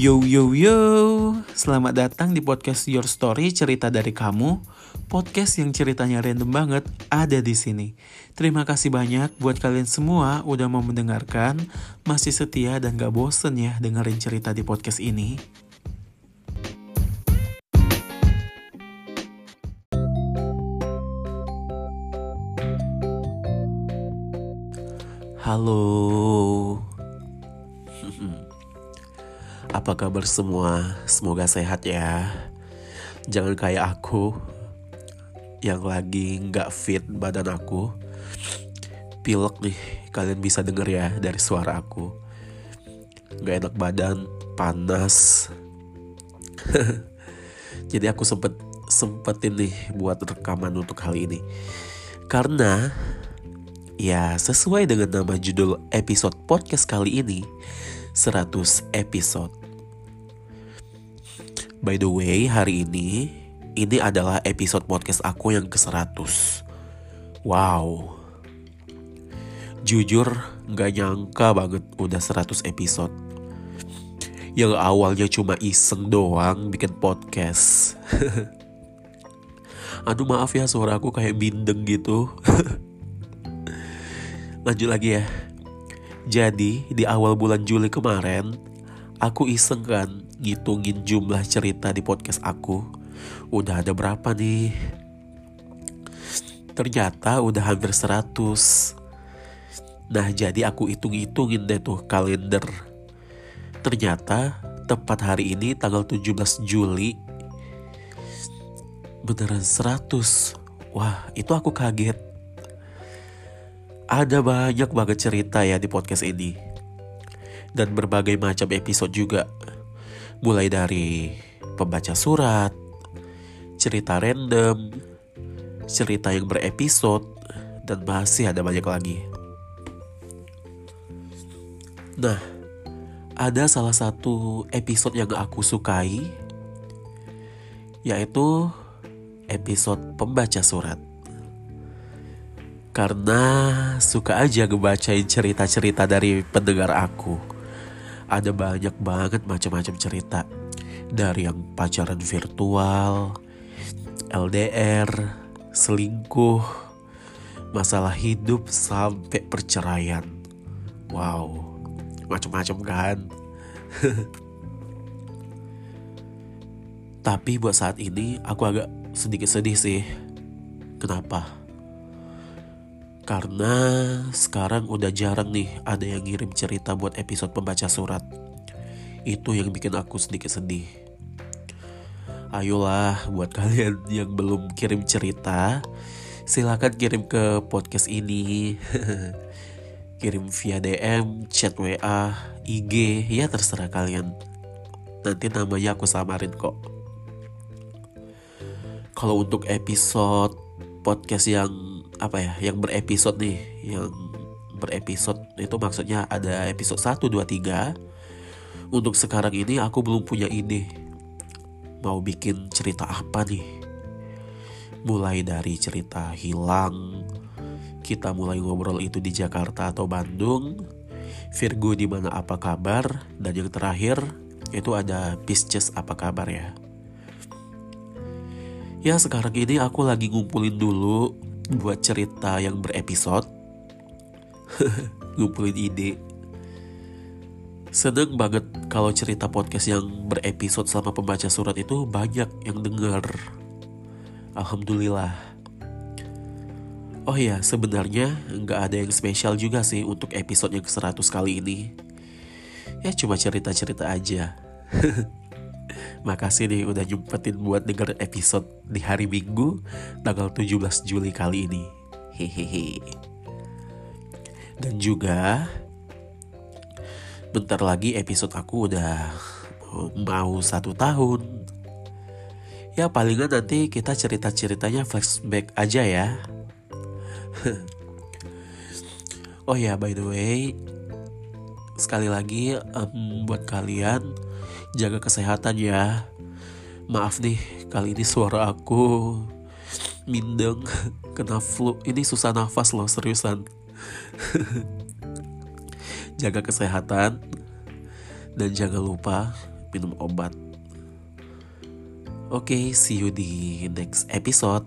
Yo yo yo, selamat datang di podcast Your Story cerita dari kamu. Podcast yang ceritanya random banget ada di sini. Terima kasih banyak buat kalian semua udah mau mendengarkan, masih setia dan gak bosen ya dengerin cerita di podcast ini. Halo. Apa kabar semua? Semoga sehat ya. Jangan kayak aku yang lagi nggak fit badan aku. Pilek nih, kalian bisa denger ya dari suara aku. Gak enak badan, panas. Jadi aku sempet sempetin nih buat rekaman untuk kali ini. Karena ya sesuai dengan nama judul episode podcast kali ini, 100 episode. By the way, hari ini ini adalah episode podcast aku yang ke-100. Wow. Jujur gak nyangka banget udah 100 episode. Yang awalnya cuma iseng doang bikin podcast. Aduh maaf ya suara aku kayak bindeng gitu. Lanjut lagi ya. Jadi di awal bulan Juli kemarin Aku iseng kan ngitungin jumlah cerita di podcast aku. Udah ada berapa nih? Ternyata udah hampir 100. Nah jadi aku hitung-hitungin deh tuh kalender. Ternyata tepat hari ini tanggal 17 Juli. Beneran 100. Wah itu aku kaget. Ada banyak banget cerita ya di podcast ini dan berbagai macam episode juga. Mulai dari pembaca surat, cerita random, cerita yang berepisode, dan masih ada banyak lagi. Nah, ada salah satu episode yang aku sukai, yaitu episode pembaca surat. Karena suka aja ngebacain cerita-cerita dari pendengar aku ada banyak banget macam-macam cerita dari yang pacaran virtual, LDR, selingkuh, masalah hidup sampai perceraian. Wow, macam-macam kan? Tapi buat saat ini aku agak sedikit sedih sih. Kenapa? Karena sekarang udah jarang nih ada yang ngirim cerita buat episode pembaca surat. Itu yang bikin aku sedikit sedih. Ayolah buat kalian yang belum kirim cerita, silahkan kirim ke podcast ini. kirim via DM, chat WA, IG, ya terserah kalian. Nanti namanya aku samarin kok. Kalau untuk episode podcast yang apa ya yang berepisode nih yang berepisode itu maksudnya ada episode 1, 2, 3 untuk sekarang ini aku belum punya ide mau bikin cerita apa nih? Mulai dari cerita hilang kita mulai ngobrol itu di Jakarta atau Bandung. Virgo di mana apa kabar dan yang terakhir itu ada Pisces apa kabar ya? Ya sekarang ini aku lagi ngumpulin dulu buat cerita yang berepisode ngumpulin ide Seneng banget kalau cerita podcast yang berepisode selama pembaca surat itu banyak yang denger. Alhamdulillah. Oh iya, sebenarnya nggak ada yang spesial juga sih untuk episode yang ke-100 kali ini. Ya cuma cerita-cerita aja. Makasih nih udah nyempetin buat denger episode di hari Minggu tanggal 17 Juli kali ini. Hehehe. Dan juga bentar lagi episode aku udah mau satu tahun. Ya palingan nanti kita cerita-ceritanya flashback aja ya. oh ya by the way, sekali lagi um, buat kalian jaga kesehatan ya. Maaf nih, kali ini suara aku mindeng, kena flu. Ini susah nafas loh, seriusan. jaga kesehatan dan jangan lupa minum obat. Oke, okay, see you di next episode.